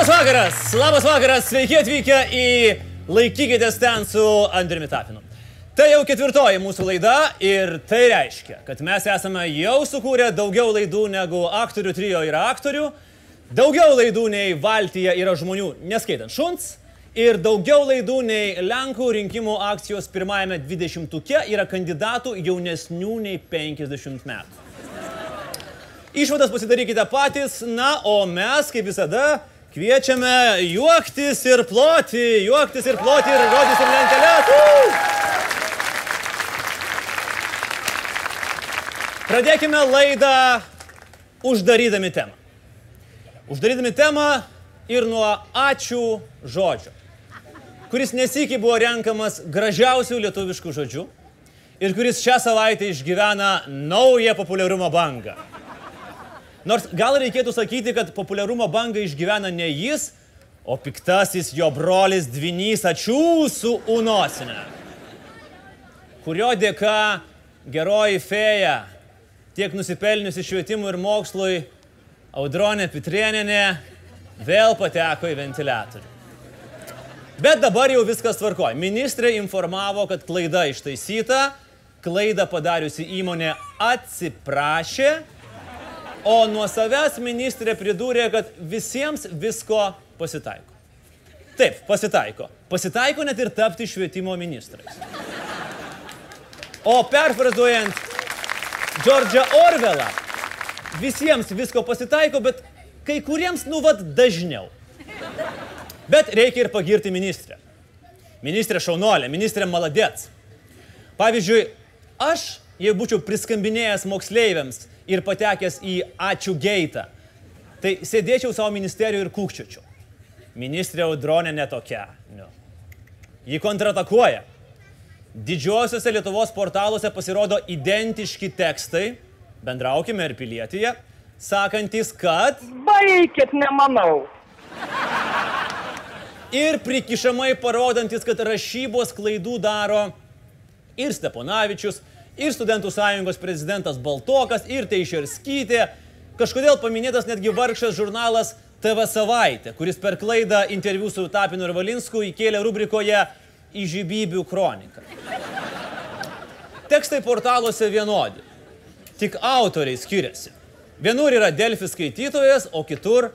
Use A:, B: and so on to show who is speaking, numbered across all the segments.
A: Labas vakaras, labas vakaras, sveiki atvykę į Laikykitės ten su Andriumi Tapinu. Tai jau ketvirtoji mūsų laida ir tai reiškia, kad mes esame jau sukūrę daugiau laidų negu aktorių trijo yra aktorių, daugiau laidų nei Valtyje yra žmonių, neskaitant šuns, ir daugiau laidų nei Lenkų rinkimų akcijos pirmajame dvidešimtuke yra kandidatų jaunesnių nei 50 metų. Išvadas pasidarykite patys, na, o mes, kaip visada, kviečiame juoktis ir ploti, juoktis ir ploti ir rodysim lentelės. Uh! Pradėkime laidą uždarydami temą. Uždarydami temą ir nuo ačiū žodžio, kuris nesikį buvo renkamas gražiausių lietuviškų žodžių ir kuris šią savaitę išgyvena naują populiarumo bangą. Nors gal reikėtų sakyti, kad populiarumo bangą išgyvena ne jis, o piktasis jo brolis Dvinys Ačiū su Unosinė, kurio dėka geroji fėja, tiek nusipelniusi švietimui ir mokslui, Audronė Pitrieninė, vėl pateko į ventiliatorių. Bet dabar jau viskas tvarkoja. Ministrė informavo, kad klaida ištaisyta, klaidą padariusi įmonė atsiprašė O nuo savęs ministrė pridūrė, kad visiems visko pasitaiko. Taip, pasitaiko. Pasitaiko net ir tapti švietimo ministrais. O perfrazuojant Džordžą Orvelą, visiems visko pasitaiko, bet kai kuriems nuvat dažniau. Bet reikia ir pagirti ministrę. Ministrė šaunolė, ministrė maladėts. Pavyzdžiui, aš, jei būčiau priskambinėjęs moksleiviams ir patekęs į ačiū geitą, tai sėdėčiau savo ministerijoje ir kūkčiočiau. Ministrė Audronė netokia. Nu. Ji kontratakuoja. Didžiosiuose Lietuvos portaluose pasirodo identiški tekstai, bendraukime ir pilietyje, sakantis, kad...
B: Baikit, nemanau.
A: Ir prikišamai parodantis, kad rašybos klaidų daro ir Steponavičius, ir studentų sąjungos prezidentas Baltokas, ir Teišerskytė. Kažkodėl paminėtas netgi vargšas žurnalas TV savaitė, kuris per klaidą interviu su Tapinu ir Valinsku įkėlė rubrikoje Įžybybių kronika. Tekstai portaluose vienodi, tik autoriai skiriasi. Vienur yra Delfi skaitytojas, o kitur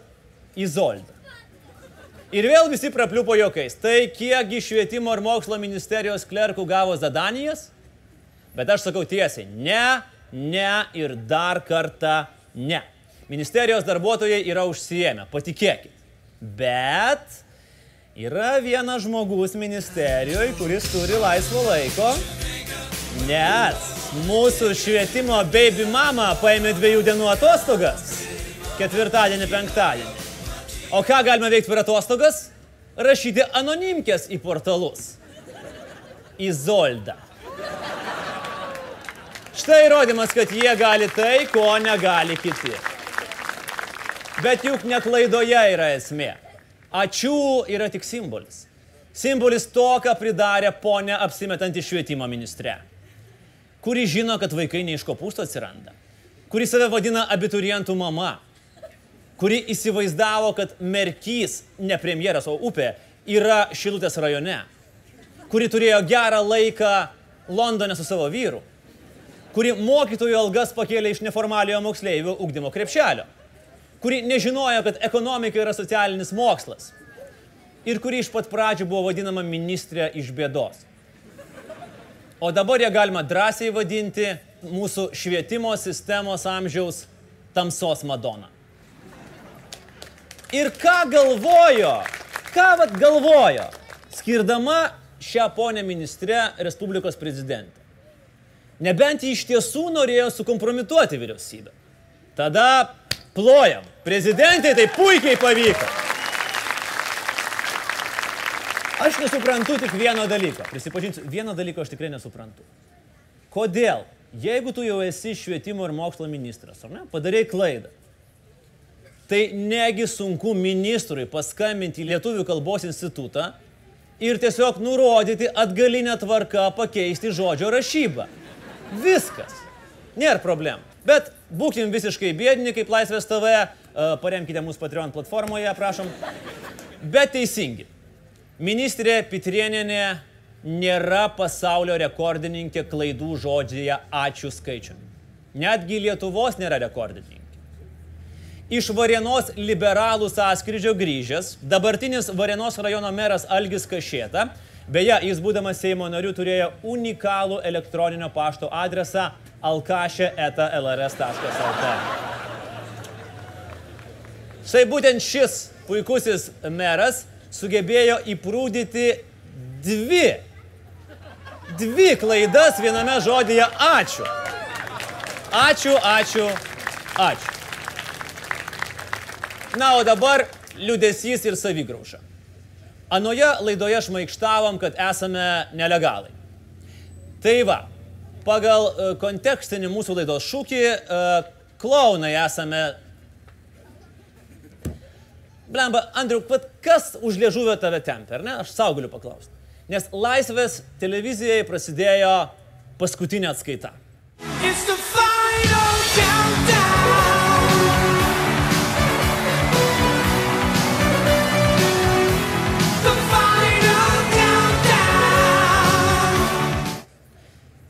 A: Izolda. Ir vėl visi prapliupo jokais. Tai kiekgi švietimo ir mokslo ministerijos klerkų gavo zadanijas? Bet aš sakau tiesiai, ne, ne ir dar kartą ne. Ministerijos darbuotojai yra užsijėmę, patikėkit. Bet yra vienas žmogus ministerijoje, kuris turi laisvo laiko, nes mūsų švietimo baby mama paėmė dviejų dienų atostogas. Ketvirtadienį, penktadienį. O ką galime veikti per atostogas? Rašyti anonimkės į portalus. Izolda. Štai įrodymas, kad jie gali tai, ko negali kiti. Bet juk neklaidoje yra esmė. Ačiū yra tik simbolis. Simbolis to, ką pridarė ponė apsimetanti švietimo ministre. Kuri žino, kad vaikai ne iš kopūsto atsiranda. Kuri save vadina abiturientų mama. Kuri įsivaizdavo, kad Merkys, ne premjeras, o upė, yra Šilutės rajone. Kuri turėjo gerą laiką Londone su savo vyru kuri mokytojų algas pakėlė iš neformaliojo moksleivių ugdymo krepšelio, kuri nežinojo, kad ekonomika yra socialinis mokslas ir kuri iš pat pradžių buvo vadinama ministrė iš bėdos. O dabar ją galima drąsiai vadinti mūsų švietimo sistemos amžiaus tamsos Madona. Ir ką galvojo, ką vad galvojo, skirdama šią ponę ministrę Respublikos prezidentę. Nebent jį iš tiesų norėjo sukompromituoti vyriausybę. Tada plojam. Prezidentai tai puikiai pavyko. Aš nesuprantu tik vieno dalyko. Prisipažinsiu, vieno dalyko aš tikrai nesuprantu. Kodėl, jeigu tu jau esi švietimo ir mokslo ministras, ar ne, padarėjai klaidą, tai negi sunku ministrui paskambinti į Lietuvių kalbos institutą ir tiesiog nurodyti atgalinę tvarką pakeisti žodžio rašybą. Viskas. Nėra problemų. Bet būkim visiškai bėdini kaip Laisvės TV, paremkite mūsų Patreon platformoje, prašom. Bet teisingi. Ministrė Pitrieninė nėra pasaulio rekordininkė klaidų žodžiai ačiū skaičiumi. Netgi Lietuvos nėra rekordininkė. Iš Varienos liberalų sąskrydžio grįžęs, dabartinis Varienos rajono meras Algis Kašėta, beje, jis būdamas Seimo nariu turėjo unikalų elektroninio pašto adresą alkašė.lrs.lt. Štai būtent šis puikusis meras sugebėjo įprūdyti dvi, dvi klaidas viename žodėje ačiū. Ačiū, ačiū, ačiū. Na, o dabar liudesys ir savigrauža. Anoje laidoje šmaikštavom, kad esame nelegalai. Tai va, pagal uh, kontekstinį mūsų laidos šūkį, uh, klaunai esame. Blemba, Andriu, pat kas už liežuvio tave tempia, ar ne? Aš savo galiu paklausti. Nes laisvės televizijai prasidėjo paskutinė atskaita.
C: It's the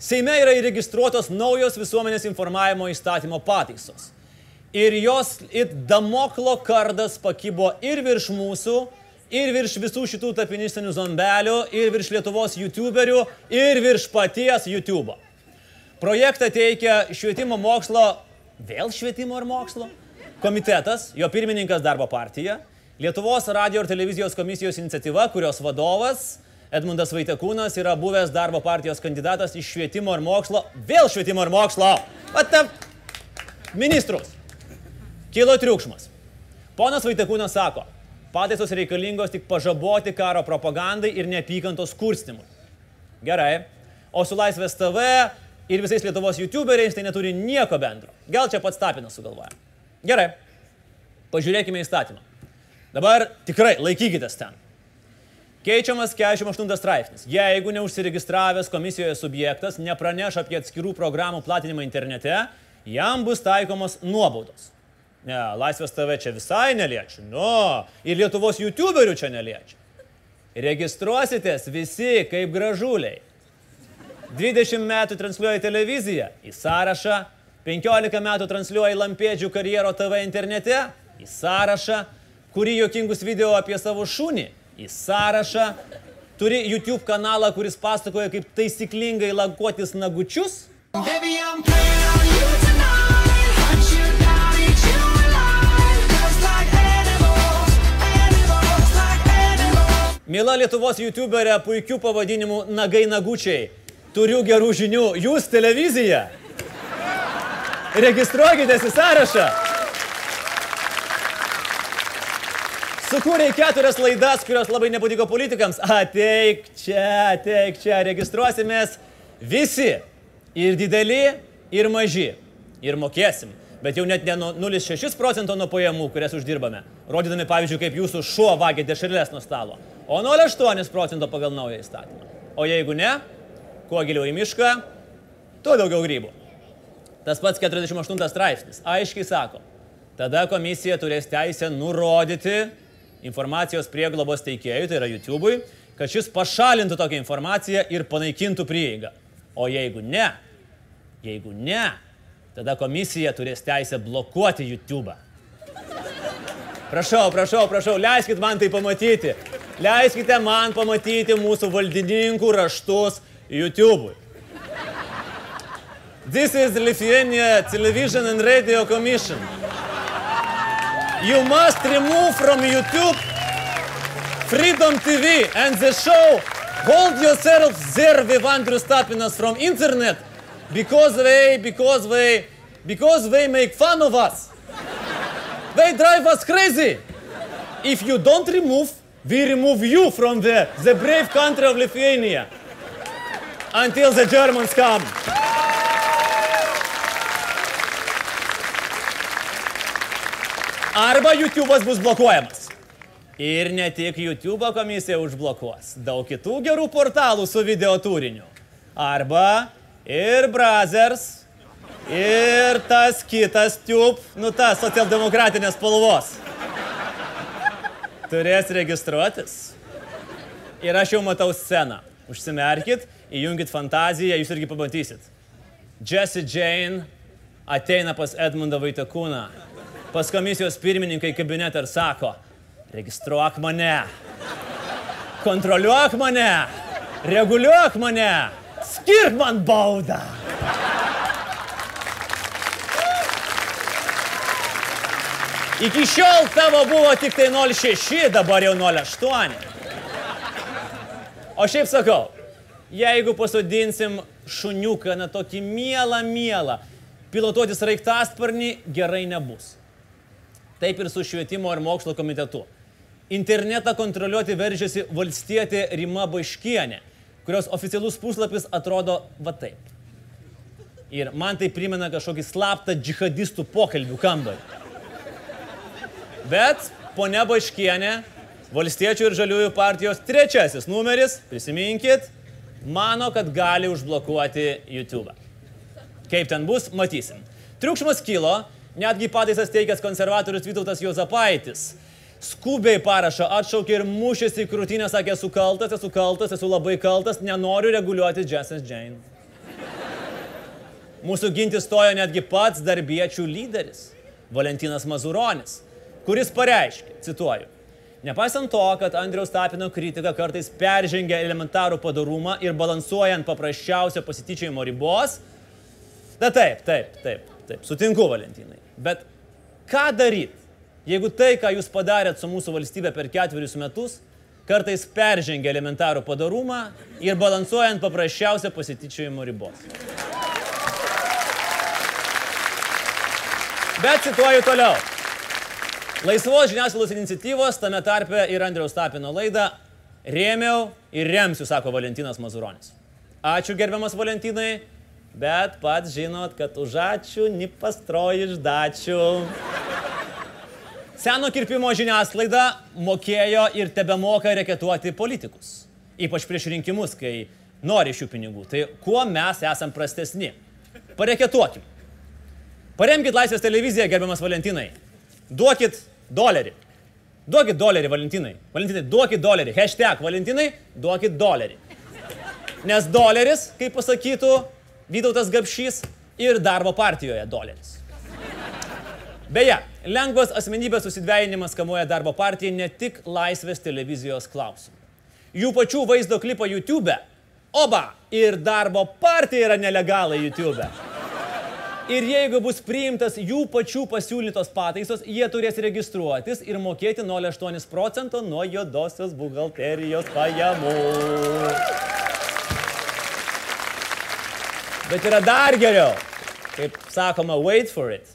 A: Seime yra įregistruotos naujos visuomenės informavimo įstatymo pataisos. Ir jos it damoklo kardas pakybo ir virš mūsų, ir virš visų šitų tapinistinių zombelių, ir virš Lietuvos YouTuberių, ir virš paties YouTube'o. Projektą teikia švietimo mokslo, vėl švietimo ir mokslo komitetas, jo pirmininkas darbo partija, Lietuvos radio ir televizijos komisijos iniciatyva, kurios vadovas Edmundas Vaitekūnas yra buvęs darbo partijos kandidatas iš švietimo ir mokslo, vėl švietimo ir mokslo. Ata, ministrus. Kilo triukšmas. Ponas Vaitekūnas sako, pataisos reikalingos tik pažaboti karo propagandai ir neapykantos kurstimui. Gerai. O su Laisvės TV ir visais Lietuvos YouTuberiais tai neturi nieko bendro. Gal čia pats Tapinas sugalvoja. Gerai. Pažiūrėkime įstatymą. Dabar tikrai laikykitės ten. Keičiamas 48 straipsnis. Jeigu neužsiregistravęs komisijoje subjektas nepraneš apie atskirų programų platinimą internete, jam bus taikomos nuobaudos. Ne, Laisvės TV čia visai neliečia. Nu, ir Lietuvos YouTuberių čia neliečia. Registruositės visi kaip gražuliai. 20 metų transliuoja televiziją į sąrašą, 15 metų transliuoja Lampėdžių karjero TV internete į sąrašą, kuri jokingus video apie savo šunį į sąrašą, turi YouTube kanalą, kuris pasakoja, kaip taisyklingai lankuotis nagučius.
C: Baby.
A: Mila Lietuvos YouTuberė puikių pavadinimų Nagai Nagučiai. Turiu gerų žinių. Jūs televizija. Registruokitės į sąrašą. Sukūrė keturias laidas, kurios labai nepatiko politikams. Ateik čia, ateik čia, registruosimės visi. Ir dideli, ir maži. Ir mokėsim. Bet jau net ne nuo 0,6 procento nuo pajamų, kurias uždirbame. Rodydami pavyzdžiui, kaip jūsų šuo vagia dešrelės nuo stalo. O 0,8 procento pagal naują įstatymą. O jeigu ne, kuo giliau į mišką, tuo daugiau grybų. Tas pats 48 straipsnis aiškiai sako, tada komisija turės teisę nurodyti informacijos prieglobos teikėjui, tai yra YouTube'ui, kad šis pašalintų tokią informaciją ir panaikintų prieigą. O jeigu ne, jeigu ne, tada komisija turės teisę blokuoti YouTube'ą. Prašau, prašau, prašau, leiskit man tai pamatyti. Leiskite man pamatyti mūsų valdininkų raštus YouTube'ui. This is Lithuania Television and Radio Commission. You must remove from YouTube Freedom TV and the show Hold Yourself There with Andrew Stapinas from internet because they, because they, because they make fun of us. They drive us crazy. If you don't remove, we remove you from the, the brave country of Lithuania until the Germans come. Arba YouTube'as bus blokuojamas. Ir ne tik YouTube komisija užblokuos, daug kitų gerų portalų su video turiniu. Arba ir Brothers, Ir tas kitas tiup, nu tas socialdemokratinės spalvos. Turės registruotis. Ir aš jau matau sceną. Užsimerkit, įjungit fantaziją, jūs irgi pamatysit. Jesse Jane ateina pas Edmundą Vaitakūną, pas komisijos pirmininkai kabinetą ir sako, registruok mane, kontroliuok mane, reguliuok mane, skirk man baudą. Iki šiol tavo buvo tik tai 0,6, dabar jau 0,8. O šiaip sakau, jeigu pasodinsim šuniuką, na tokį mielą, mielą, pilotuotis raiktasparnį gerai nebus. Taip ir su švietimo ir mokslo komitetu. Internetą kontroliuoti veržiasi valstietė Rima Baiškienė, kurios oficialus puslapis atrodo va taip. Ir man tai primena kažkokį slaptą džihadistų pokalbių kambarį. Bet ponia Baškienė, Valstiečių ir Žaliųjų partijos trečiasis numeris, prisiminkit, mano, kad gali užblokuoti YouTube. Kaip ten bus, matysim. Triukšmas kilo, netgi pataisas teikęs konservatorius Vytautas Jozapaitis. Skubiai parašą atšaukė ir mušėsi į krūtinę, sakė, esu kaltas, esu kaltas, esu labai kaltas, nenoriu reguliuoti Jesses Jane. Mūsų ginti stojo netgi pats darbiečių lyderis - Valentinas Mazuronis, kuris pareiškė, cituoju, Nepaisant to, kad Andriaus Tapino kritika kartais peržengia elementarų padarumą ir balansuoja ant paprasčiausio pasityčiojimo ribos, na taip, taip, taip, taip, sutinku Valentinai. Bet ką daryti, jeigu tai, ką jūs padarėt su mūsų valstybė per ketverius metus, kartais peržengia elementarų padarumą ir balansuoja ant paprasčiausio pasityčiojimo ribos? Bet cituoju toliau. Laisvos žiniasklaidos iniciatyvos, tame tarpe ir Andriaus Tapino laidą, rėmiau ir remsiu, sako Valentinas Mazuronis. Ačiū gerbiamas Valentinai, bet pats žinot, kad už ačiū nipastroji išdačių. Seno kirpimo žiniasklaida mokėjo ir tebemoka reketuoti politikus. Ypač prieš rinkimus, kai nori šių pinigų. Tai kuo mes esam prastesni? Pareketuokim. Paremkit Laisvės televiziją, gerbiamas Valentinai. Duokit dolerį. Duokit dolerį, Valentinai. Valentinai, duokit dolerį. Hashtag Valentinai, duokit dolerį. Nes doleris, kaip pasakytų Vytautas Gapšys, ir darbo partijoje doleris. Beje, lengvas asmenybės susidvejinimas kamuoja darbo partiją ne tik laisvės televizijos klausimų. Jų pačių vaizdo klipą YouTube. Oba, ir darbo partija yra nelegalai YouTube. Ir jeigu bus priimtas jų pačių pasiūlytos pataisos, jie turės registruotis ir mokėti 0,8 procento nuo juodosios buhalterijos pajamų. Bet yra dar geriau. Kaip sakoma, wait for it.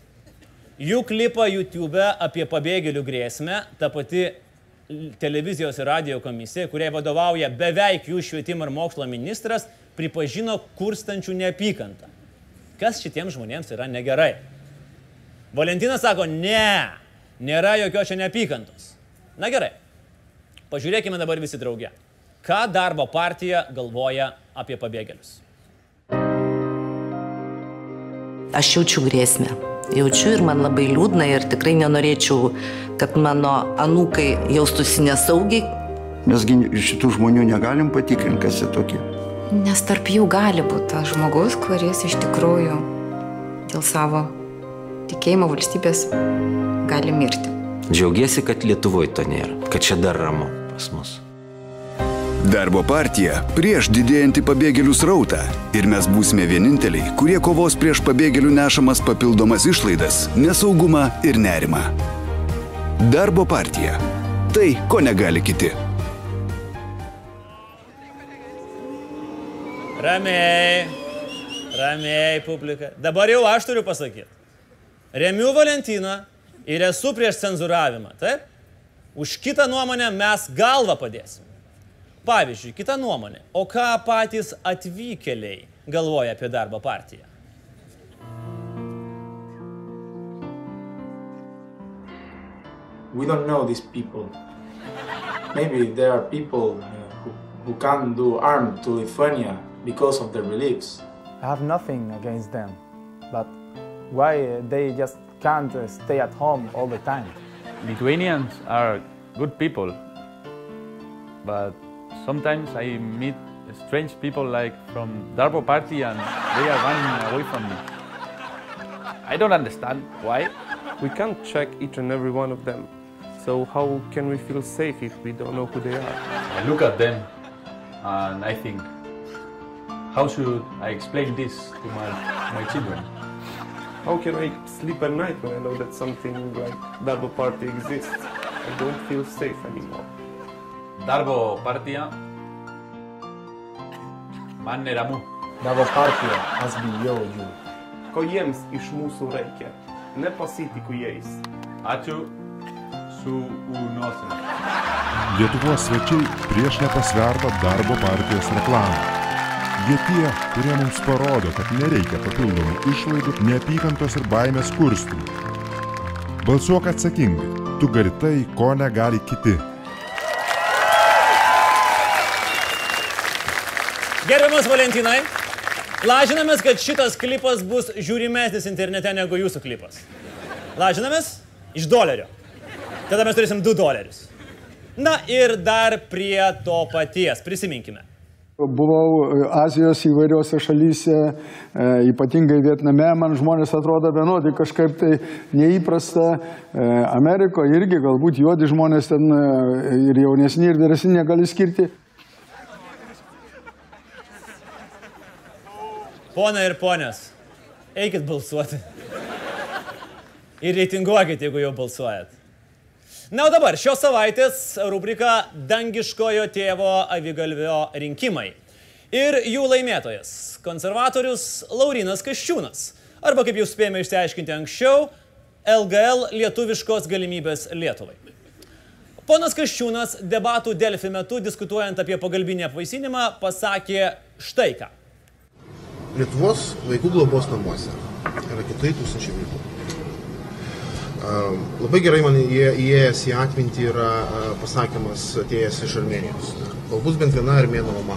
A: Jų klipą YouTube apie pabėgėlių grėsmę, ta pati televizijos ir radio komisija, kuriai vadovauja beveik jų švietimo ir mokslo ministras, pripažino kurstančių neapykantą. Kas šitiems žmonėms yra negerai? Valentinas sako, ne, nėra jokios čia neapykantos. Na gerai, pažiūrėkime dabar visi drauge. Ką darbo partija galvoja apie pabėgėlius?
D: Aš jaučiu grėsmę. Jaučiu ir man labai liūdna ir tikrai nenorėčiau, kad mano anūkai jaustųsi nesaugiai,
E: Mesgi šitų žmonių negalim patikrinti, kas jie tokie.
F: Nes tarp jų gali būti tas žmogus, kuris iš tikrųjų dėl savo tikėjimo valstybės gali mirti.
G: Džiaugiesi, kad Lietuvoje to nėra, kad čia dar ramu pas mus.
H: Darbo partija prieš didėjantį pabėgėlių srautą ir mes būsime vieninteliai, kurie kovos prieš pabėgėlių nešamas papildomas išlaidas, nesaugumą ir nerimą. Darbo partija. Tai, ko negali kiti.
A: Ramiai, ramiai, publika. Dabar jau aš turiu pasakyti. Remiu Valentiną ir esu prieš cenzuravimą, taip? Už kitą nuomonę mes galvą padėsim. Pavyzdžiui, kita nuomonė. O ką patys atvykėliai galvoja apie darbo partiją?
I: we don't know these people. Maybe there are people uh, who, who can't do harm to Lithuania because of their beliefs.
J: I have nothing against them, but
I: why they just can't stay at home all the time.
J: Lithuanians are good people, but sometimes I meet strange people like from Darbo Party and they are running away from me. I don't understand why.
K: We can't check each and every one of them. So how can we feel safe if we don't know who they are?
J: I look at them and I think, how should I explain this to my, my children?
K: How can I sleep at night when I know that something like Darbo Party exists? I don't feel safe anymore.
J: Darbo Partija man neramu.
I: Darbo partija, aš bijau jų.
K: Ko jiems iš mūsų reikia? Nepasitikiu jais.
J: Ačiū su unosim.
L: Lietuvos svečiai prieš nepasvertą darbo partijos reklamą. Jie tie, kurie mums parodo, kad nereikia papildomų išlaidų, neapykantos ir baimės kurstymų. Balsuok atsakingai. Tu gali tai, ko negali kiti.
A: Gerbiamas Valentinai, lažinamės, kad šitas klipas bus žiūrimesnis internete negu jūsų klipas. Lažinamės iš dolerio. Tada mes turėsim 2 dolerius. Na ir dar prie to paties. Prisiminkime.
M: Buvau e, Azijos įvairiose šalyse, e, ypatingai Vietname, man žmonės atrodo vienodi, kažkaip tai neįprasta. E, Amerikoje irgi galbūt juodi žmonės ten ir jaunesni, ir vyresni negali skirti.
A: Pona ir ponios, eikit balsuoti. Ir reitinguokit, jeigu jau balsuojat. Na, o dabar šios savaitės rubrika Dangiškojo tėvo avigalvio rinkimai. Ir jų laimėtojas - konservatorius Laurinas Kaščiūnas. Arba, kaip jau spėjome išsiaiškinti anksčiau, LGL lietuviškos galimybės Lietuvai. Ponas Kaščiūnas debatų Delfi metu, diskutuojant apie pagalbinį apvaisinimą, pasakė štai ką.
N: Lietuvos vaikų globos namuose yra 4000 vaikų. Labai gerai man įė- įėjęs į atmintį yra pasakymas atėjęs iš Armenijos. Kol bus bent viena armėno mama,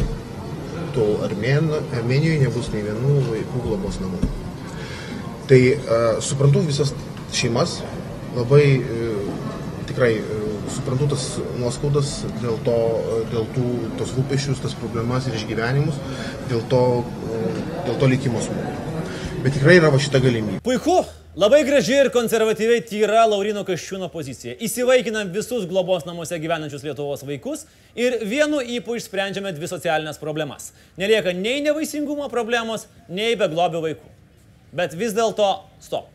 N: tol Armėn, Armenijoje nebus nei vienų vaikų globos namų. Tai suprantu visas šeimas, labai e, tikrai e, suprantu tas nuoskaudas dėl, to, dėl tų, tos rūpešius, tas problemas ir išgyvenimus, dėl to, dėl to likimo smūgio. Bet tikrai yra va šita galimybė.
A: Puiku, labai graži ir konservatyviai tyra Laurino Kaščiūno pozicija. Įsivaikinam visus globos namuose gyvenančius Lietuvos vaikus ir vienu įpu išsprendžiame dvi socialinės problemas. Nelieka nei nevaisingumo problemos, nei beglobių vaikų. Bet vis dėlto, stop.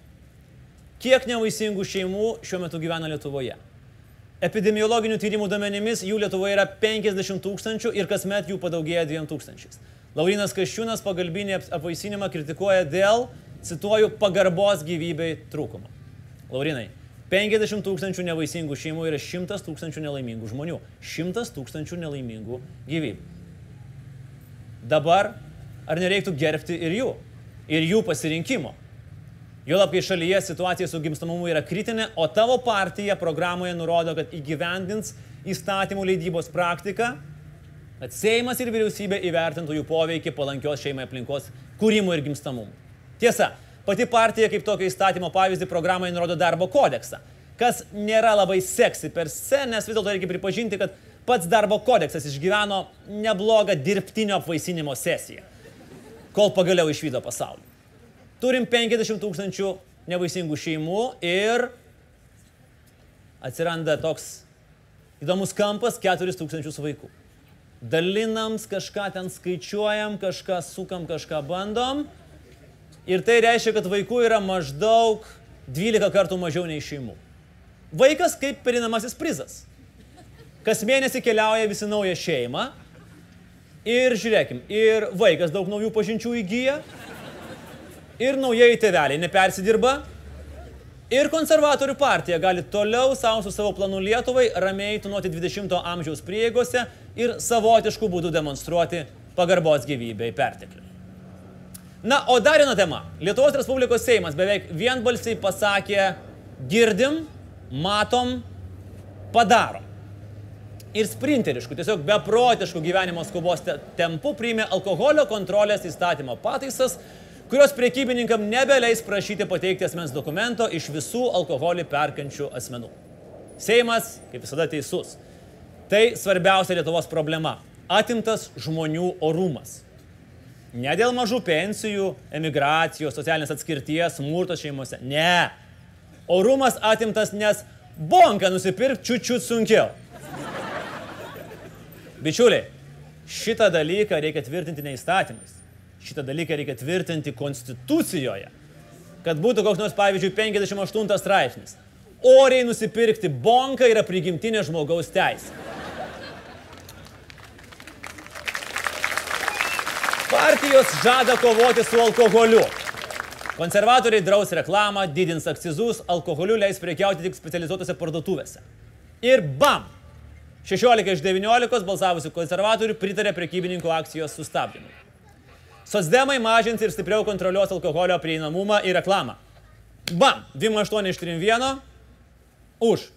A: Kiek nevaisingų šeimų šiuo metu gyvena Lietuvoje? Epidemiologinių tyrimų duomenimis jų Lietuvoje yra 50 tūkstančių ir kasmet jų padaugėja 2 tūkstančiais. Laurinas Kaščiūnas pagalbinį ap- apvaisinimą kritikuoja dėl, cituoju, pagarbos gyvybei trūkumo. Laurinai, 50 tūkstančių nevaisingų šeimų yra 100 tūkstančių nelaimingų žmonių. 100 tūkstančių nelaimingų gyvybių. Dabar ar nereiktų gerbti ir jų? Ir jų pasirinkimo? Juolab, kai šalyje situacija su gimstamumu yra kritinė, o tavo partija programoje nurodo, kad įgyvendins įstatymų leidybos praktiką, kad Seimas ir vyriausybė įvertintų jų poveikį palankios šeimai aplinkos kūrimui ir gimstamumui. Tiesa, pati partija kaip tokio įstatymo pavyzdį programoje nurodo darbo kodeksą, kas nėra labai seksi per se, nes vis dėlto reikia pripažinti, kad pats darbo kodeksas išgyveno neblogą dirbtinio apvaisinimo sesiją, kol pagaliau išvydo pasaulį. Turim 50 tūkstančių nevaisingų šeimų ir atsiranda toks įdomus kampas 4 tūkstančius vaikų. Dalinams kažką ten skaičiuojam, kažką sukam, kažką bandom. Ir tai reiškia, kad vaikų yra maždaug 12 kartų mažiau nei šeimų. Vaikas kaip perinamasis prizas. Kas mėnesį keliauja visi naują šeimą. Ir žiūrėkim, ir vaikas daug naujų pažinčių įgyja. Ir naujieji tėveliai nepersidirba. Ir konservatorių partija gali toliau savo su savo planu Lietuvai ramiai tunuoti 20-ojo amžiaus prieigose ir savotiškų būdų demonstruoti pagarbos gyvybei perteklių. Na, o dar viena tema. Lietuvos Respublikos Seimas beveik vienbalsiai pasakė, girdim, matom, padarom. Ir sprinteriškų, tiesiog beprotiškų gyvenimo skubos te- tempų priėmė alkoholio kontrolės įstatymo pataisas, kurios priekybininkam nebeleis prašyti pateikti asmens dokumento iš visų alkoholį perkančių asmenų. Seimas, kaip visada, teisus. Tai svarbiausia Lietuvos problema - atimtas žmonių orumas. Ne dėl mažų pensijų, emigracijos, socialinės atskirties, smurto šeimose. Ne. Orumas atimtas, nes bonką nusipirkti čiučiut sunkiau. Bičiuliai, šitą dalyką reikia tvirtinti ne įstatymais. Šitą dalyką reikia tvirtinti konstitucijoje. Kad būtų koks nors, pavyzdžiui, 58 straipsnis. Oriai nusipirkti bonką yra prigimtinė žmogaus teisė. Partijos žada kovoti su alkoholiu. Konservatoriai draus reklamą, didins akcizus, alkoholiu leis prekiauti tik specializuotose parduotuvėse. Ir bam! 16 iš 19 balsavusių konservatorių pritarė prekybininkų akcijos sustabdymui. Sosdemai mažins ir stipriau kontroliuos alkoholio prieinamumą ir reklamą. Bam! 28 iš 31 už.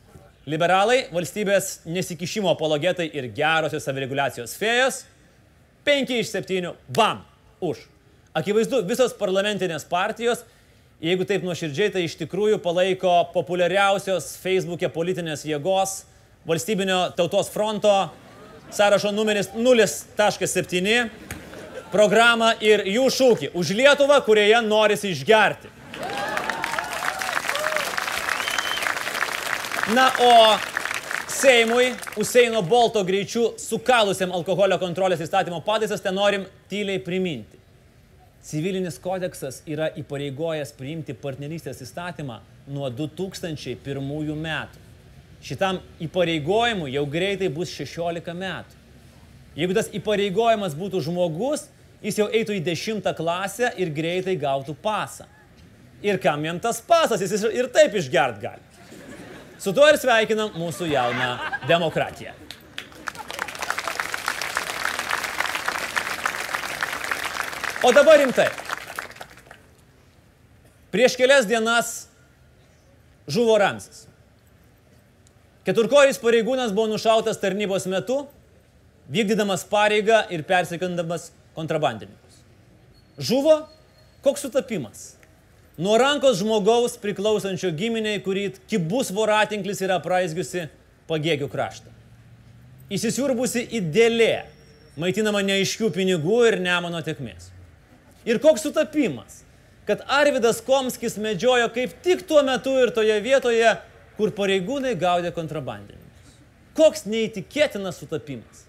A: Liberalai valstybės nesikišimo apologetai ir gerosios savireguliacijos fėjos 5 iš 7, bam, už. Akivaizdu, visos parlamentinės partijos, jeigu taip nuoširdžiai, tai iš tikrųjų palaiko populiariausios Facebook'e politinės jėgos, valstybinio tautos fronto, sąrašo numeris 0.7, programą ir jų šūkį - už Lietuvą, kurioje norisi išgerti. Na, o Seimui Useino Bolto greičiu sukalusiam alkoholio kontrolės įstatymo pataisas ten norim tyliai priminti. Civilinis kodeksas yra įpareigojęs priimti partnerystės įstatymą nuo 2001 metų. Šitam įpareigojimui jau greitai bus 16 metų. Jeigu tas įpareigojimas būtų žmogus, jis jau eitų į 10 klasę ir greitai gautų pasą. Ir kam jam tas pasas, jis ir taip išgert gali. Su tuo ir sveikinam mūsų jauną demokratiją. O dabar rimtai. Prieš kelias dienas žuvo Ramsis. Keturkoris pareigūnas buvo nušautas tarnybos metu, vykdydamas pareigą ir persekindamas kontrabandininkus. Žuvo koks sutapimas. Nuo rankos žmogaus priklausančio giminiai, kurį kibus voratinklis yra praizgiusi pagėgių kraštą. Įsisiurbusi įdėlė, maitinama neaiškių pinigų ir nemono tekmės. Ir koks sutapimas, kad Arvidas Komskis medžiojo kaip tik tuo metu ir toje vietoje, kur pareigūnai gaudė kontrabandininkus. Koks neįtikėtinas sutapimas.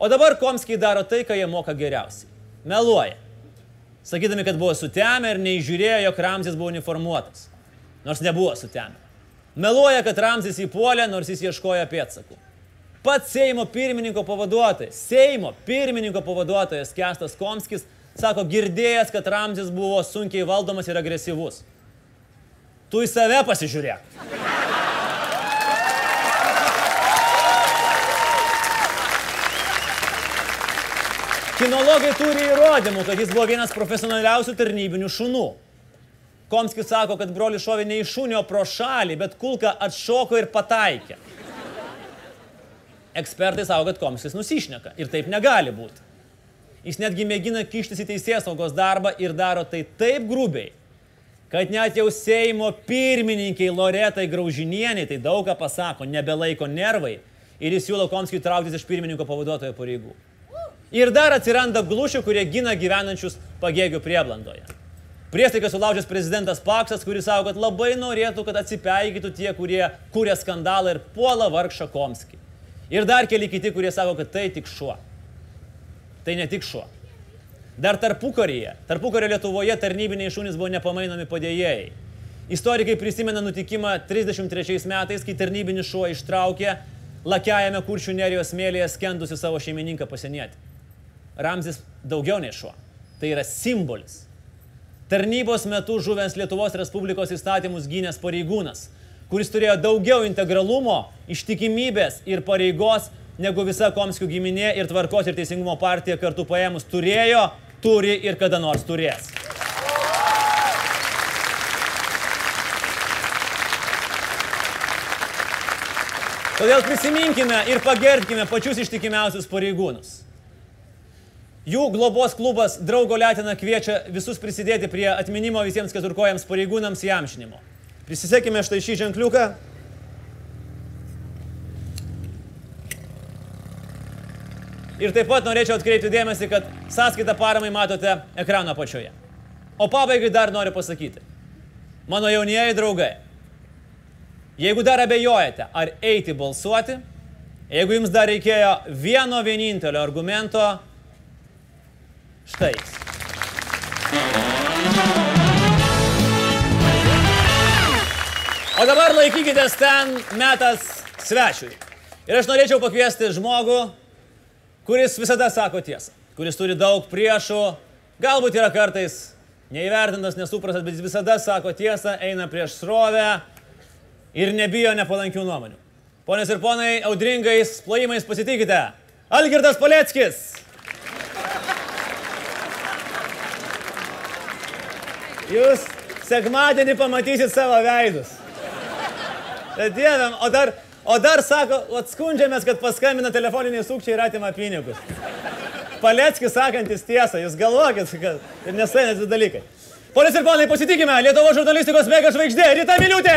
A: O dabar Komskiai daro tai, ką jie moka geriausiai. Meluoja sakydami, kad buvo sutemę ir neįžiūrėjo, jog Ramzis buvo uniformuotas. Nors nebuvo sutemę. Meluoja, kad Ramzis įpuolė, nors jis ieškojo pėdsakų. Pats Seimo pirmininko pavaduotojas, Seimo pirmininko pavaduotojas Kestas Komskis sako girdėjęs, kad Ramzis buvo sunkiai valdomas ir agresyvus. Tu į save pasižiūrėk. Kinologai turi įrodymų, kad jis buvo vienas profesionaliausių tarnybinių šunų. Komskis sako, kad brolis šovė ne iš šunio pro šalį, bet kulka atšoko ir pataikė. Ekspertai sako, kad Komskis nusišneka ir taip negali būti. Jis netgi mėgina kištis į teisės saugos darbą ir daro tai taip grubiai, kad net jau Seimo pirmininkiai Loretai Graužinieniai tai daug ką pasako, nebelaiko nervai ir jis siūlo Komskijui trauktis iš pirmininko pavaduotojo pareigų. Ir dar atsiranda glušių, kurie gina gyvenančius pagėgių prieblandoje. Priestaiką sulaužęs prezidentas Paksas, kuris sako, kad labai norėtų, kad atsipeikytų tie, kurie kūrė skandalą ir puola vargšą Komskį. Ir dar keli kiti, kurie sako, kad tai tik šuo. Tai ne tik šuo. Dar tarpukaryje, tarpukario Lietuvoje tarnybiniai šunys buvo nepamainomi padėjėjai. Istorikai prisimena nutikimą 33 metais, kai tarnybinis šuo ištraukė lakiajame kuršių nerijos smėlėje skendusi savo šeimininką pasenietį. Ramzis daugiau nei šuo. Tai yra simbolis. Tarnybos metu žuvęs Lietuvos Respublikos įstatymus gynęs pareigūnas, kuris turėjo daugiau integralumo, ištikimybės ir pareigos, negu visa Komskių giminė ir tvarkos ir teisingumo partija kartu paėmus turėjo, turi ir kada nors turės. Todėl prisiminkime ir pagerbkime pačius ištikimiausius pareigūnus. Jų globos klubas Draugo Letina kviečia visus prisidėti prie atminimo visiems keturkojams pareigūnams įamžinimo. Prisisekime štai šį ženkliuką. Ir taip pat norėčiau atkreipti dėmesį, kad sąskaitą paramai matote ekrano apačioje. O pabaigai dar noriu pasakyti. Mano jaunieji draugai, jeigu dar abejojate, ar eiti balsuoti, jeigu jums dar reikėjo vieno vienintelio argumento, štai jis. O dabar laikykitės ten metas svečiui. Ir aš norėčiau pakviesti žmogų, kuris visada sako tiesą, kuris turi daug priešų, galbūt yra kartais neįvertintas, nesuprastas, bet jis visada sako tiesą, eina prieš srovę ir nebijo nepalankių nuomonių. Ponės ir ponai, audringais plojimais pasitikite. Algirdas Paleckis. Jūs sekmadienį pamatysit savo veidus. Dievėm, o dar, o dar sako, atskundžiamės, kad paskambina telefoniniai sukčiai ir atima pinigus. Paleckis sakantis tiesą, jūs galvokit, kad ir nesainės dalykai. Polis ir ponai, pasitikime, Lietuvo žurnalistikos mega žvaigždė, Rita Miliutė.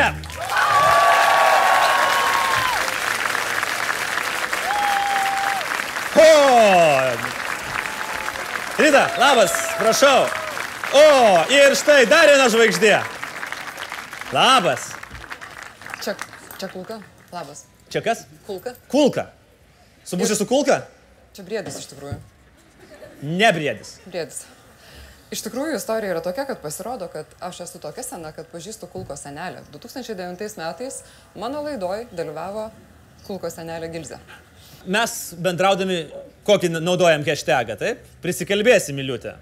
A: O! Rita, labas, prašau. O, ir štai dar viena žvaigždė. Labas.
O: Čia, čia kulka. Labas.
A: Čia kas?
O: Kulka.
A: Kulka. Subusi su kulka?
O: Čia briedis iš tikrųjų.
A: Nebriedis.
O: Briedis. Iš tikrųjų, istorija yra tokia, kad pasirodo, kad aš esu tokia sena, kad pažįstu Kulko senelę. 2009 metais mano laidoj dalyvavo Kulko senelė Gilze.
A: Mes bendraudami, kokį naudojam hashtagą, taip? Prisikalbėsim, Miliutė.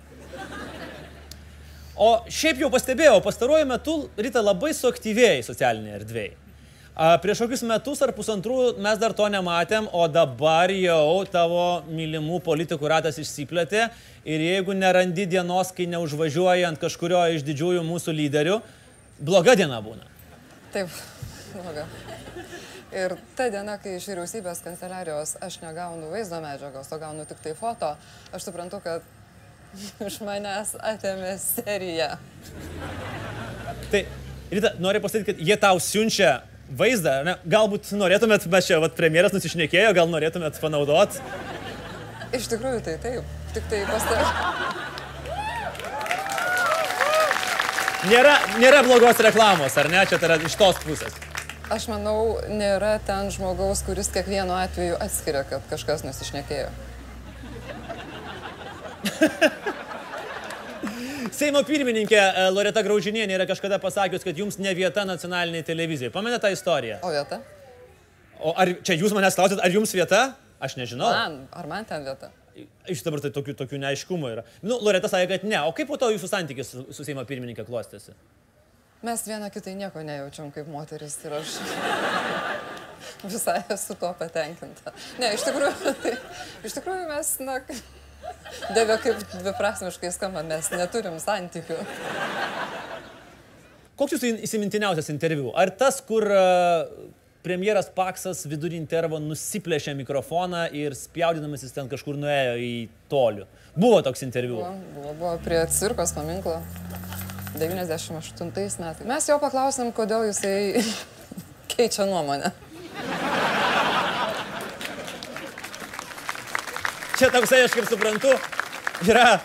A: O šiaip jau pastebėjau, pastaruoju metu Rita labai suaktyvėjai socialinėje erdvėje. A, prieš kokius metus ar pusantrų mes dar to nematėm, o dabar jau tavo mylimų politikų ratas išsiplėtė ir jeigu nerandi dienos, kai neužvažiuoji ant kažkurio iš didžiųjų mūsų lyderių, bloga diena būna.
O: Taip, bloga. Ir ta diena, kai iš vyriausybės kanceliarijos aš negaunu vaizdo medžiagos, o gaunu tik tai foto, aš suprantu, kad iš manęs atėmė seriją.
A: Tai, Rita, noriu pasakyti, kad jie tau siunčia vaizdą, ne? Galbūt norėtumėt, mes čia, vat, premjeras nusišnekėjo, gal norėtumėt panaudot.
O: Iš tikrųjų tai taip, tik tai pastar...
A: Nėra, nėra blogos reklamos, ar ne? Čia tai yra iš tos pusės.
O: Aš manau, nėra ten žmogaus, kuris kiekvienu atveju atskiria, kad kažkas nusišnekėjo.
A: Seimo pirmininkė e, Loreta Graužinienė yra kažkada pasakius, kad jums ne vieta nacionaliniai televizijai. Pamenate tą istoriją?
O: O vieta?
A: O ar čia jūs manęs klausėt, ar jums vieta? Aš nežinau.
O: Man, ar man ten vieta?
A: Iš dabar tai tokių, tokių neaiškumų yra. Nu, Loreta sakė, kad ne. O kaip po to jūsų santykis su, su Seimo pirmininkė klostėsi?
O: Mes viena kitai nieko nejaučiam kaip moteris ir aš visai esu tuo patenkinta. Ne, iš tikrųjų, tai, iš tikrųjų mes, na, dėvė kaip dviprasmiškai skamba, mes neturim santykių.
A: Koks jūsų įsimintiniausias interviu? Ar tas, kur e, premjeras Paksas vidurį intervo nusiplėšė mikrofoną ir spjaudinamas jis ten kažkur nuėjo į tolių? Buvo toks interviu.
O: Buvo, buvo, buvo prie cirkos paminklo 98 metais. Mes jo paklausėm, kodėl jisai keičia nuomonę.
A: Čia toksai, aš kaip suprantu, yra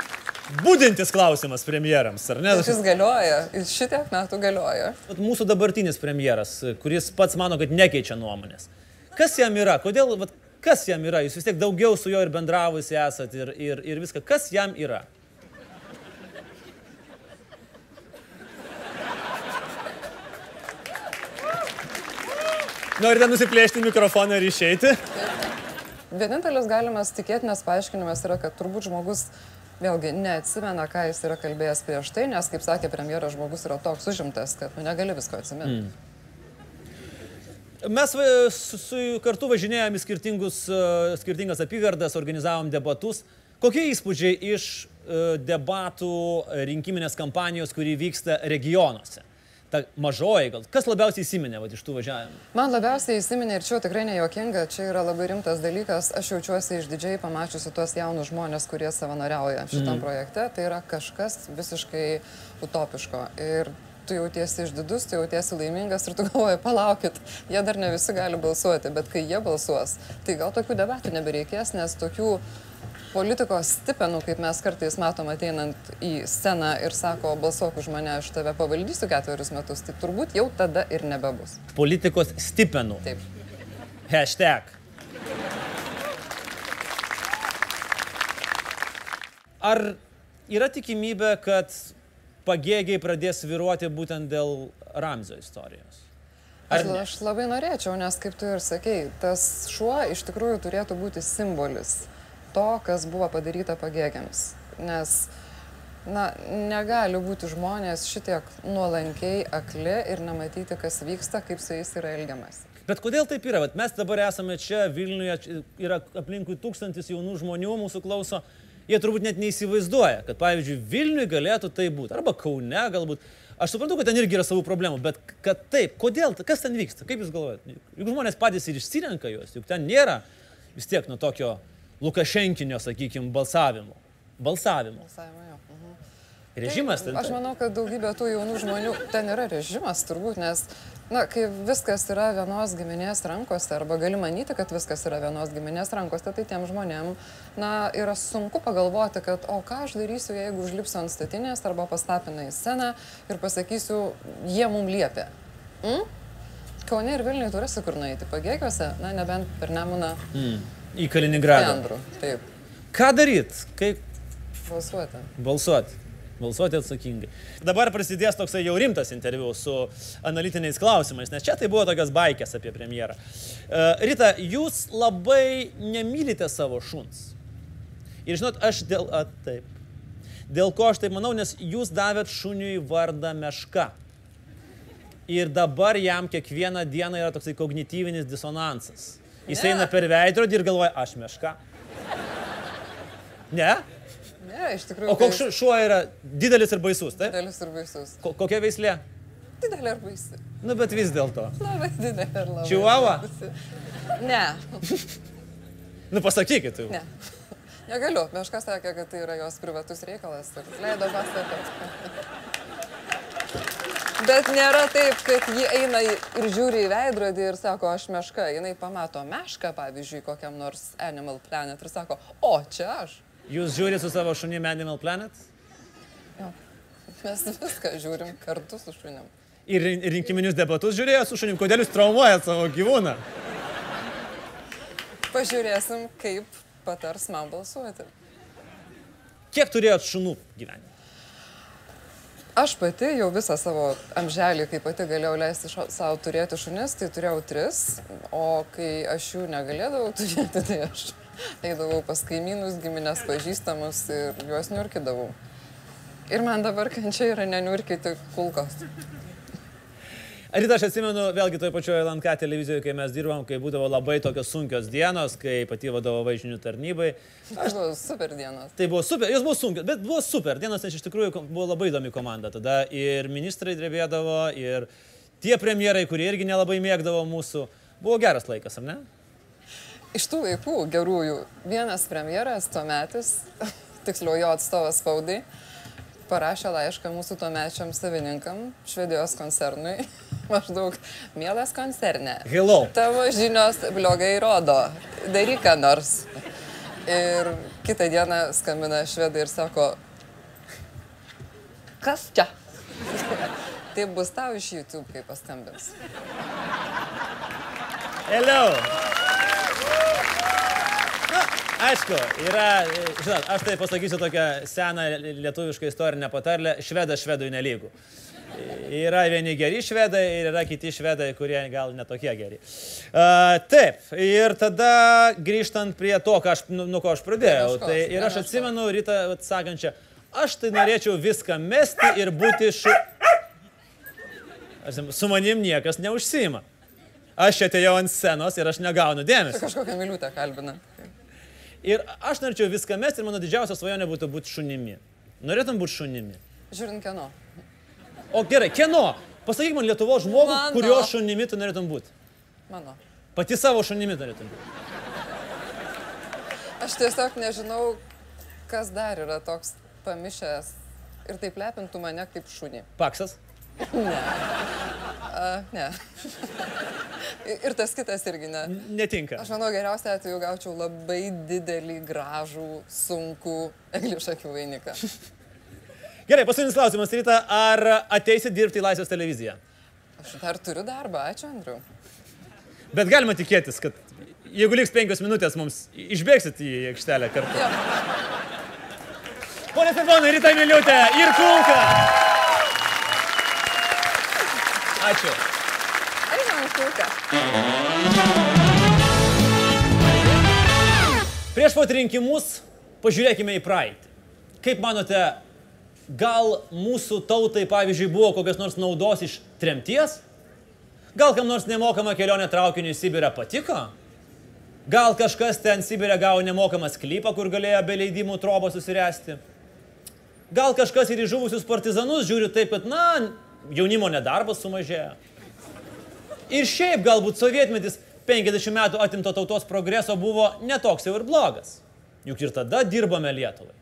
A: būdintis klausimas premjerams, ar ne?
O: Šis galioja, jis šitiek metų galioja.
A: Vat Mūsų dabartinis premjeras, kuris pats mano, kad nekeičia nuomonės. Kas jam yra? Kodėl, vat, kas jam yra? Jūs vis tiek daugiau su juo ir bendravusi esat ir, ir, ir viską. Kas jam yra? Norite nusiplėšti mikrofoną ir išeiti?
O: Vienintelis galimas tikėtinas paaiškinimas yra, kad turbūt žmogus vėlgi neatsimena, ką jis yra kalbėjęs prieš tai, nes, kaip sakė premjeras, žmogus yra toks užimtas, kad nu, negali visko atsiminti. Mm.
A: Mes va, su, su kartu važinėjom į e, skirtingas apygardas, organizavom debatus. Kokie įspūdžiai iš e, debatų e, rinkiminės kampanijos, kuri vyksta regionuose? Ta mažoji, gal kas labiausiai įsiminė va, iš tų važiavimų?
O: Man labiausiai įsiminė ir čia tikrai nejuokinga, čia yra labai rimtas dalykas. Aš jaučiuosi išdidžiai pamačiusi tuos jaunus žmonės, kurie savanoriauja šitam
A: Mhm.
O: projekte. Tai yra kažkas visiškai utopiško. Ir tu jautiesi išdidus, tu jautiesi laimingas ir tu galvoji, palaukit, jie dar ne visi gali balsuoti, bet kai jie balsuos, tai gal tokių debatų nebereikės, nes tokių politikos stipenų, kaip mes kartais matom ateinant į sceną ir sako, balsuok už mane, aš tave pavaldysiu ketverius metus, tai turbūt jau tada ir nebebus.
A: Politikos stipenų.
O: Taip.
A: Hashtag. Ar yra tikimybė, kad pagėgiai pradės viruoti būtent dėl Ramzio istorijos? Ar
O: Aš,
A: ne?
O: aš labai norėčiau, nes kaip tu ir sakei, tas šuo iš tikrųjų turėtų būti simbolis to, kas buvo padaryta pagėgiams. Nes, na, negali būti žmonės šitiek nuolankiai akli ir nematyti, kas vyksta, kaip su jais yra elgiamas.
A: Bet kodėl taip yra? Vat mes dabar esame čia, Vilniuje, yra aplinkui tūkstantis jaunų žmonių mūsų klauso. Jie turbūt net neįsivaizduoja, kad pavyzdžiui Vilniui galėtų tai būti. Arba Kaune galbūt. Aš suprantu, kad ten irgi yra savų problemų, bet kad taip, kodėl, kas ten vyksta, kaip jūs galvojate? Juk žmonės patys ir išsirenka juos, juk ten nėra vis tiek nuo tokio Lukašenkinio, sakykime, balsavimo. Balsavimo.
O: Balsavimo, jo. Mhm.
A: Režimas
O: Tai
A: ten.
O: Aš manau, kad daugybė tų jaunų žmonių, ten yra režimas turbūt, nes, na, kai viskas yra vienos giminės rankose, arba gali manyti, kad viskas yra vienos giminės rankose, tai tiem žmonėm, na, yra sunku pagalvoti, kad, o ką aš darysiu, jeigu užlipsiu ant statinės arba pastapinu į sceną ir pasakysiu, jie mum liepia. Mm? Kaune ir Vilniuje turėsi kur nueiti, pagėgiuose, na, nebent per Nemuną.
A: Mm. Į Kaliningradą.
O: Andrų, taip,
A: Ką daryt? Kaip
O: balsuoti.
A: balsuoti? Balsuoti atsakingai. Dabar prasidės toksai jau rimtas interviu su analitiniais klausimais, nes čia tai buvo tokios baikės apie premjerą. Rita, jūs labai nemylite savo šuns. Ir žinot, aš dėl... A, taip. Dėl ko aš taip manau, nes jūs davėt šuniui vardą meška. Ir dabar jam kiekvieną dieną yra toksai kognityvinis disonansas. Jis
O: Ne.
A: eina per veidrodį ir galvoja, aš meška. Ne?
O: Ne, iš tikrųjų.
A: O koks
O: tai
A: šu- šuo yra didelis ir baisus, taip?
O: Didelis ir baisus.
A: Ko, kokia veislė?
O: Didelė ir baisi.
A: Nu, bet vis dėlto.
O: Labai didelė ir labai. Baisi. Ne.
A: Nu, pasakykit jau.
O: Ne. Negaliu. Meška sakė, kad tai yra jos privatus reikalas ir leido pasakyti. Bet nėra taip, kad ji eina ir žiūri į veidrodį ir sako, aš meška. Jis pamato mešką, pavyzdžiui, kokiam nors Animal Planet ir sako, o čia aš.
A: Jūs žiūrite su savo šunimi Animal Planet?
O: Jo. Mes viską žiūrim kartu su šunim.
A: Ir rin- rinkiminius debatus žiūrėjo su šunim. Kodėl jūs traumuojat savo gyvūną?
O: Pažiūrėsim, kaip patars man balsuoti.
A: Kiek turėjot šunų gyvenime?
O: Aš pati jau visą savo amželį, kai pati galėjau leisti savo turėti šunis, tai turėjau tris, o kai aš jų negalėdavau turėti, tai aš eidavau pas kaimynus, giminės pažįstamus ir juos niurkidavau. Ir man dabar kančia yra neniurkyti kulkos.
A: Rita, aš atsimenu, vėlgi toje pačioje LNK televizijoje, kai mes dirbam, kai būdavo labai tokios sunkios dienos, kai pati vadovavai žinių tarnybai.
O: Aš buvau super dienos.
A: Tai buvo super, jos buvo sunkios, bet buvo super dienos, nes iš tikrųjų buvo labai įdomi komanda. Tada ir ministrai drebėdavo, ir tie premjerai, kurie irgi nelabai mėgdavo mūsų. Buvo geras laikas, ar ne?
O: Iš tų vaikų gerųjų vienas premjeras tuometis, tiksliau jo atstovas spaudai, parašė laišką mūsų tuomečiam savininkam, švedijos koncernui. Maždaug, mielas koncerne.
A: Hello.
O: Tavo žinios blogai rodo. Daryk ką nors. Ir kitą dieną skambina švedai ir sako, kas čia? Tai bus tau iš YouTube, kai paskambins.
A: Hello. Aišku, yra, žinot, aš tai pasakysiu tokią seną lietuvišką istorinę patarlę, švedas švedui nelygų. Yra vieni geri švedai ir yra kiti švedai, kurie gal netokie geri. Uh, taip, ir tada grįžtant prie to, ką aš, nu, nuo ko aš pradėjau,
O: Prie meškos,
A: tai ir aš atsimenu rytą sakančią, aš tai norėčiau viską mesti ir būti šu... Aš, su manim niekas neužsima. Aš atėjau ant scenos ir aš negaunu dėmesio.
O: kažkokią miliutę kalbina.
A: Ir aš norėčiau viską mesti ir mano didžiausia svajonė būtų būti šunimi. Norėtum būti šunimi.
O: Žiūrint kieno.
A: O gerai, kieno? Pasakyk man Lietuvo žmogų,
O: Mano.
A: kurio šunimi tu norėtum būti.
O: Mano.
A: Pati savo šunimi norėtum būti.
O: Aš tiesiog nežinau, kas dar yra toks pamišęs ir taip lepintų mane kaip šunį.
A: Paksas.
O: Ne. A, ne. Ir tas kitas irgi ne.
A: Netinka.
O: Aš manau, geriausia atveju gaučiau labai didelį, gražų, sunkų eglišakių vainiką.
A: Gerai, paskutinis klausimas, Ryta, ar ateisi dirbti į Laisvės televiziją?
O: Aš dar turiu darbą, ačiū Andriu.
A: Bet galima tikėtis, kad jeigu liks penkios minutės, mums išbėgsit į aikštelę kartu. Pone ir Rita Miliutė ir Kulka. Ačiū.
O: Einam, kulka.
A: Prieš pat rinkimus pažiūrėkime į praeitį. Kaip manote, gal mūsų tautai, pavyzdžiui, buvo kokios nors naudos iš tremties? Gal kam nors nemokama kelionė traukiniu į Sibirą patiko? Gal kažkas ten Sibirė gavo nemokamą sklypą, kur galėjo be leidimų trobą susiresti? Gal kažkas ir į žuvusius partizanus žiūri taip, kad, na, jaunimo nedarbas sumažėjo. Ir šiaip galbūt sovietmetis 50 metų atimto tautos progreso buvo netoks jau ir blogas. Juk ir tada dirbome Lietuvai.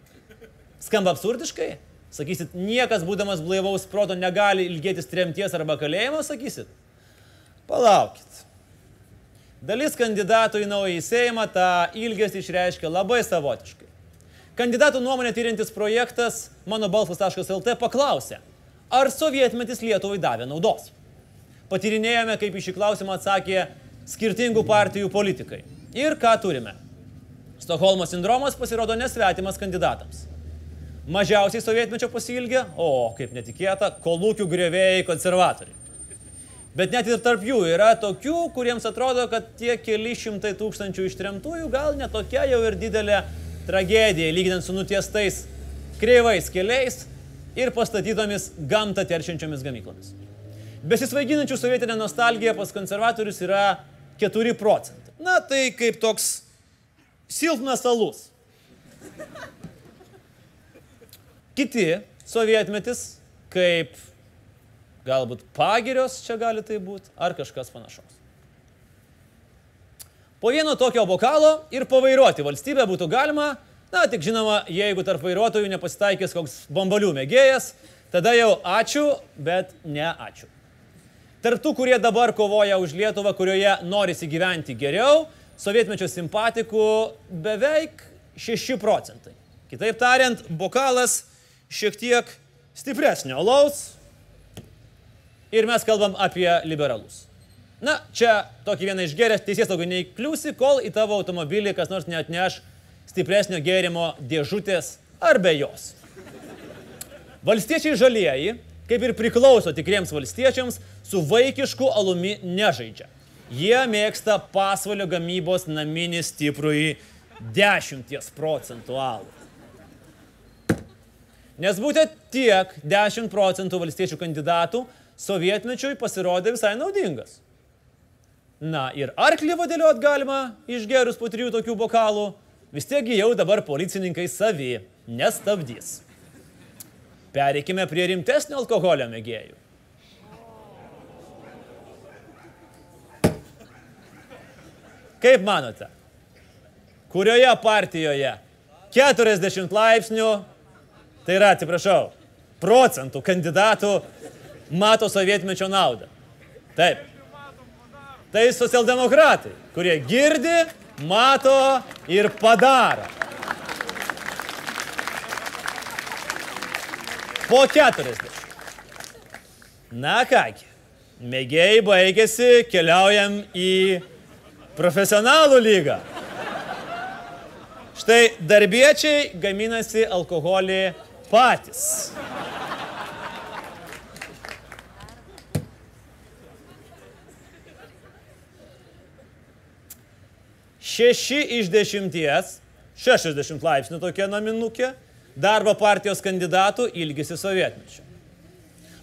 A: Skamba absurdiškai? Sakysit, niekas būdamas blaivaus proto negali ilgėtis tremties arba kalėjimo, sakysit? Palaukit. Dalis kandidatų į naują Seimą tą ilgesį išreiškia labai savotiškai. Kandidatų nuomonę tyrintis projektas mano balsas.lt paklausė, ar sovietmetis Lietuvai davė naudos. Patyrinėjome, kaip į šį klausimą atsakė skirtingų partijų politikai. Ir ką turime? Stokholmo sindromas pasirodo nesvetimas kandidatams. Mažiausiai sovietmečio pasilgė, o kaip netikėta, kolūkių grėvėjai konservatoriai. Bet net ir tarp jų yra tokių, kuriems atrodo, kad tie keli šimtai tūkstančių ištremtųjų gal netokia jau ir didelė tragedija, lyginant su nutiestais kreivais keliais ir pastatytomis gamtą teršiančiomis gamyklomis. Besisvaiginančių sovietinę nostalgiją pas konservatorius yra 4 procentai. Na tai kaip toks silpnas alus. Kiti sovietmetis kaip galbūt pagirios čia gali tai būti, ar kažkas panašaus. Po vieno tokio bokalo ir pavairuoti valstybę būtų galima, na tik žinoma, jeigu tarp vairuotojų nepasitaikys koks bombalių mėgėjas, tada jau ačiū, bet ne ačiū. Tarptų, kurie dabar kovoja už Lietuvą, kurioje norisi gyventi geriau, sovietmečio simpatikų beveik 6 procentai. Kitaip tariant, bokalas šiek tiek stipresnio alaus ir mes kalbam apie liberalus. Na, čia tokį vieną išgeręs teisės saugai neįkliūsi, kol į tavo automobilį kas nors neatneš stipresnio gėrimo dėžutės ar be jos. Valstiečiai žalieji, kaip ir priklauso tikriems valstiečiams, su vaikišku alumi nežaidžia. Jie mėgsta pasvalio gamybos naminį stiprųjį 10 procentų alų. Nes būtent tiek 10 procentų valstiečių kandidatų sovietmečiui pasirodė visai naudingas. Na ir arklį vadėliot galima išgerus po trijų tokių bokalų, vis tiekgi jau dabar policininkai savi nestabdys. Pereikime prie rimtesnio alkoholio mėgėjų. Kaip manote, kurioje partijoje 40 laipsnių, tai yra, atsiprašau, procentų kandidatų mato sovietmečio naudą? Taip. Tai socialdemokratai, kurie girdi, mato ir padaro. Po 40. Na kągi, mėgėjai baigėsi, keliaujam į profesionalų lygą. Štai darbiečiai gaminasi alkoholį patys. Šeši iš dešimties, 60 laipsnių tokia naminukė, darbo partijos kandidatų ilgisi sovietmečio.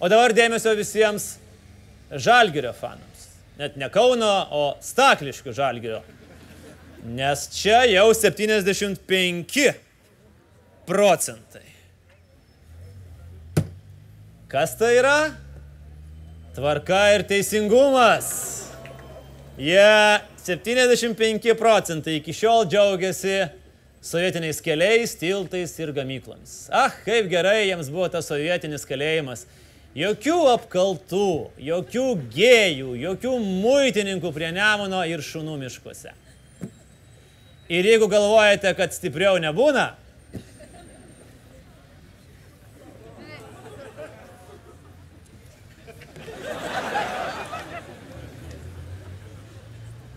A: O dabar dėmesio visiems žalgerio fanams. Net ne Kauno, o Stakliškių žalgerio. Nes čia jau 75 procentai. Kas tai yra? Tvarka ir teisingumas. Jie 75 procentai iki šiol džiaugiasi sovietiniais keliais, tiltais ir gamyklomis. Ah, kaip gerai jiems buvo tas sovietinis kalėjimas. Jokių apkaltų, jokių gėjų, jokių muitininkų prie Nemuno ir šunų miškuose. Ir jeigu galvojate, kad stipriau nebūna,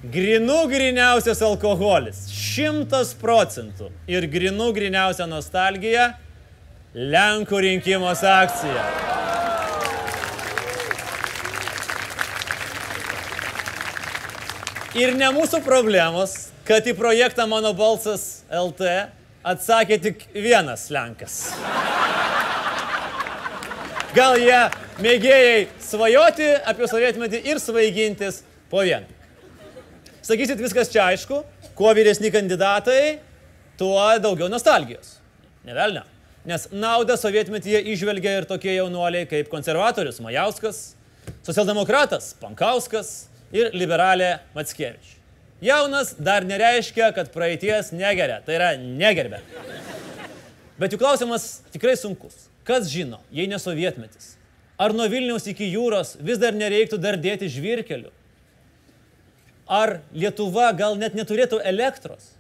A: Grinų griniausias alkoholis. Šimtas procentų. Ir grinų griniausia nostalgija - Lenkų rinkimos akcija. Ir ne mūsų problemos, kad į projektą Mano balsas LT atsakė tik vienas Lenkas. Gal jie mėgėjai svajoti apie sovietmetį ir svaigintis po vieną. Sakysit, viskas čia aišku, kuo vyresni kandidatai, tuo daugiau nostalgijos. Nevelnia. Nes naudą sovietmetyje išvelgia ir tokie jaunuoliai kaip konservatorius Majauskas, socialdemokratas Pankauskas ir liberalė Matskievič. Jaunas dar nereiškia, kad praeities negeria, tai yra negerbė. Bet jų klausimas tikrai sunkus. Kas žino, jei ne sovietmetis? Ar nuo Vilniaus iki jūros vis dar nereiktų dar dėti žvirkelių? Ar Lietuva gal net neturėtų elektros?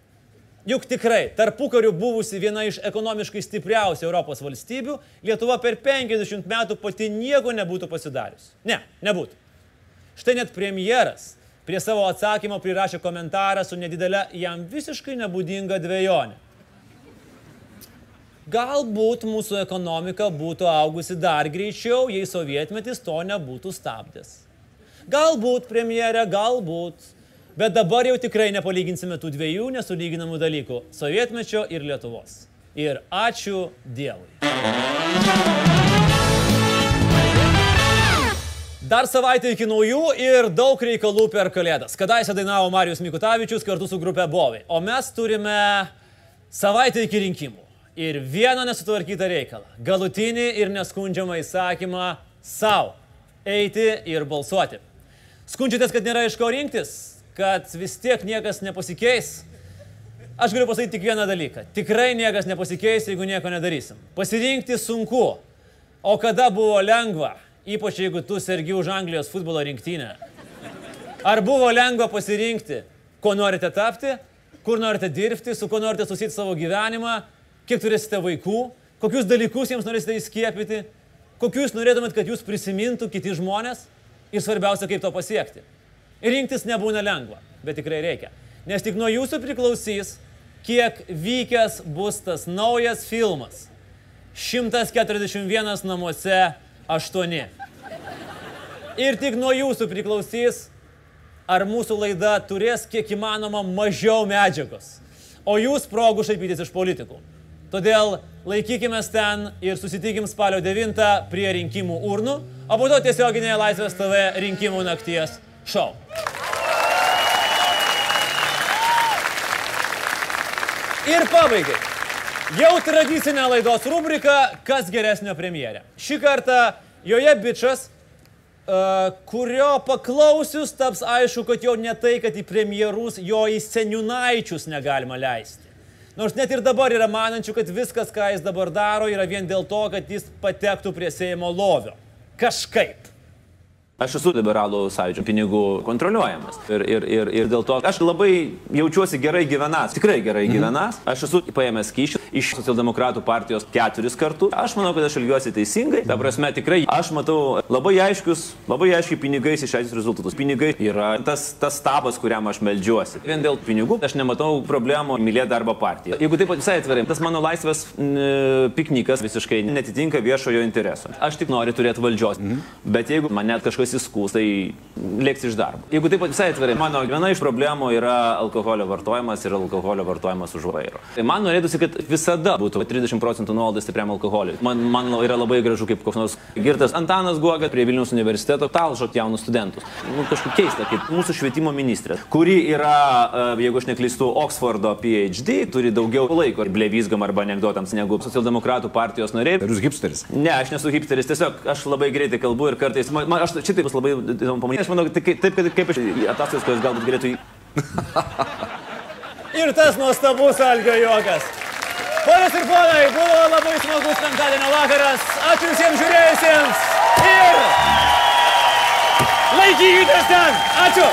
A: Juk tikrai, tarpu karių buvusi viena iš ekonomiškai stipriausių Europos valstybių, Lietuva per 50 metų pati nieko nebūtų pasidarius. Ne, nebūtų. Štai net premjeras prie savo atsakymo prirašė komentarą su nedidelė jam visiškai nebūdinga dviejonė. Galbūt mūsų ekonomika būtų augusi dar greičiau, jei sovietmetis to nebūtų stabdęs. Galbūt, premjerė, galbūt. Bet dabar jau tikrai nepalyginsime tų dviejų nesulyginamų dalykų - sovietmečio ir Lietuvos. Ir ačiū Dievui. Dar savaitę iki naujų ir daug reikalų per Kalėdas. Kadaise dainavo Marijus Mikutavičius kartu su grupė Bovai. O mes turime savaitę iki rinkimų. Ir vieną nesutvarkytą reikalą. Galutinį ir neskundžiamą įsakymą savo eiti ir balsuoti. Skundžiatės, kad nėra iš ko rinktis, kad vis tiek niekas nepasikeis. Aš galiu pasakyti tik vieną dalyką. Tikrai niekas nepasikeis, jeigu nieko nedarysim. Pasirinkti sunku. O kada buvo lengva, ypač jeigu tu sergi už Anglijos futbolo rinktinę. Ar buvo lengva pasirinkti, ko norite tapti, kur norite dirbti, su kuo norite susijęti savo gyvenimą, kiek turėsite vaikų, kokius dalykus jiems norėsite įskiepyti, kokius norėtumėt, kad jūs prisimintų kiti žmonės ir svarbiausia, kaip to pasiekti. Rinktis nebūna lengva, bet tikrai reikia. Nes tik nuo jūsų priklausys, kiek vykęs bus tas naujas filmas. 141 namuose 8. Ir tik nuo jūsų priklausys, ar mūsų laida turės kiek įmanoma mažiau medžiagos. O jūs progų šaipytis iš politikų. Todėl laikykime ten ir susitikim spalio 9 prie rinkimų urnų, o po to tiesioginėje Laisvės TV rinkimų nakties šou. Ir pabaigai. Jau tradicinė laidos rubrika Kas geresnio premjerė. Šį kartą joje bičias, uh, kurio paklausius taps aišku, kad jau ne tai, kad į premjerus, jo į seniunaičius negalima leisti. Nors net ir dabar yra manančių, kad viskas, ką jis dabar daro, yra vien dėl to, kad jis patektų prie Seimo lovio. Kažkaip.
G: Aš esu liberalų sąjūdžio pinigų kontroliuojamas. Ir, ir, ir, ir dėl to aš labai jaučiuosi gerai gyvenas, tikrai gerai gyvenas. Aš esu paėmęs kyšių iš socialdemokratų partijos keturis kartus. Aš manau, kad aš elgiuosi teisingai. Ta prasme, tikrai aš matau labai aiškius, labai aiškiai pinigais išaiškinus rezultatus. Pinigai yra tas, tas stabas, kuriam aš melžiuosi. Vien dėl pinigų aš nematau problemų mylėti darbo partiją. Jeigu taip visai atvirai, tas mano laisvės n, piknikas visiškai netitinka viešojo intereso. Aš tik noriu turėti valdžios. Bet jeigu man net kažkas įskūs, tai lieks iš darbo. Jeigu taip visai atvirai, mano viena iš problemų yra alkoholio vartojimas ir alkoholio vartojimas už vairo. Tai man norėtųsi, kad visada būtų 30 procentų nuolaida stipriam alkoholiui. Man, man yra labai gražu, kaip koks nors girtas Antanas Guoga prie Vilnius universiteto talžo jaunus studentus. Nu, kažkaip keista, kaip mūsų švietimo ministrė, kuri yra, e, jeigu aš neklystu, Oksfordo PhD, turi daugiau laiko blevizgam arba anegdotams negu socialdemokratų partijos nariai.
P: Ar jūs hipsteris?
G: Ne, aš nesu hipsteris, tiesiog aš labai greitai kalbu ir kartais, man, man, aš, čia klausytojai bus labai įdomu pamatyti. Aš manau, tai kaip, taip, kad- kaip iš ataskaitos, kurios galbūt galėtų į...
A: Ir tas nuostabus Algio juokas. Ponios ir ponai, buvo labai smagus penktadienio vakaras. Ačiū visiems žiūrėjusiems. Ir laikykitės ten. Ačiū.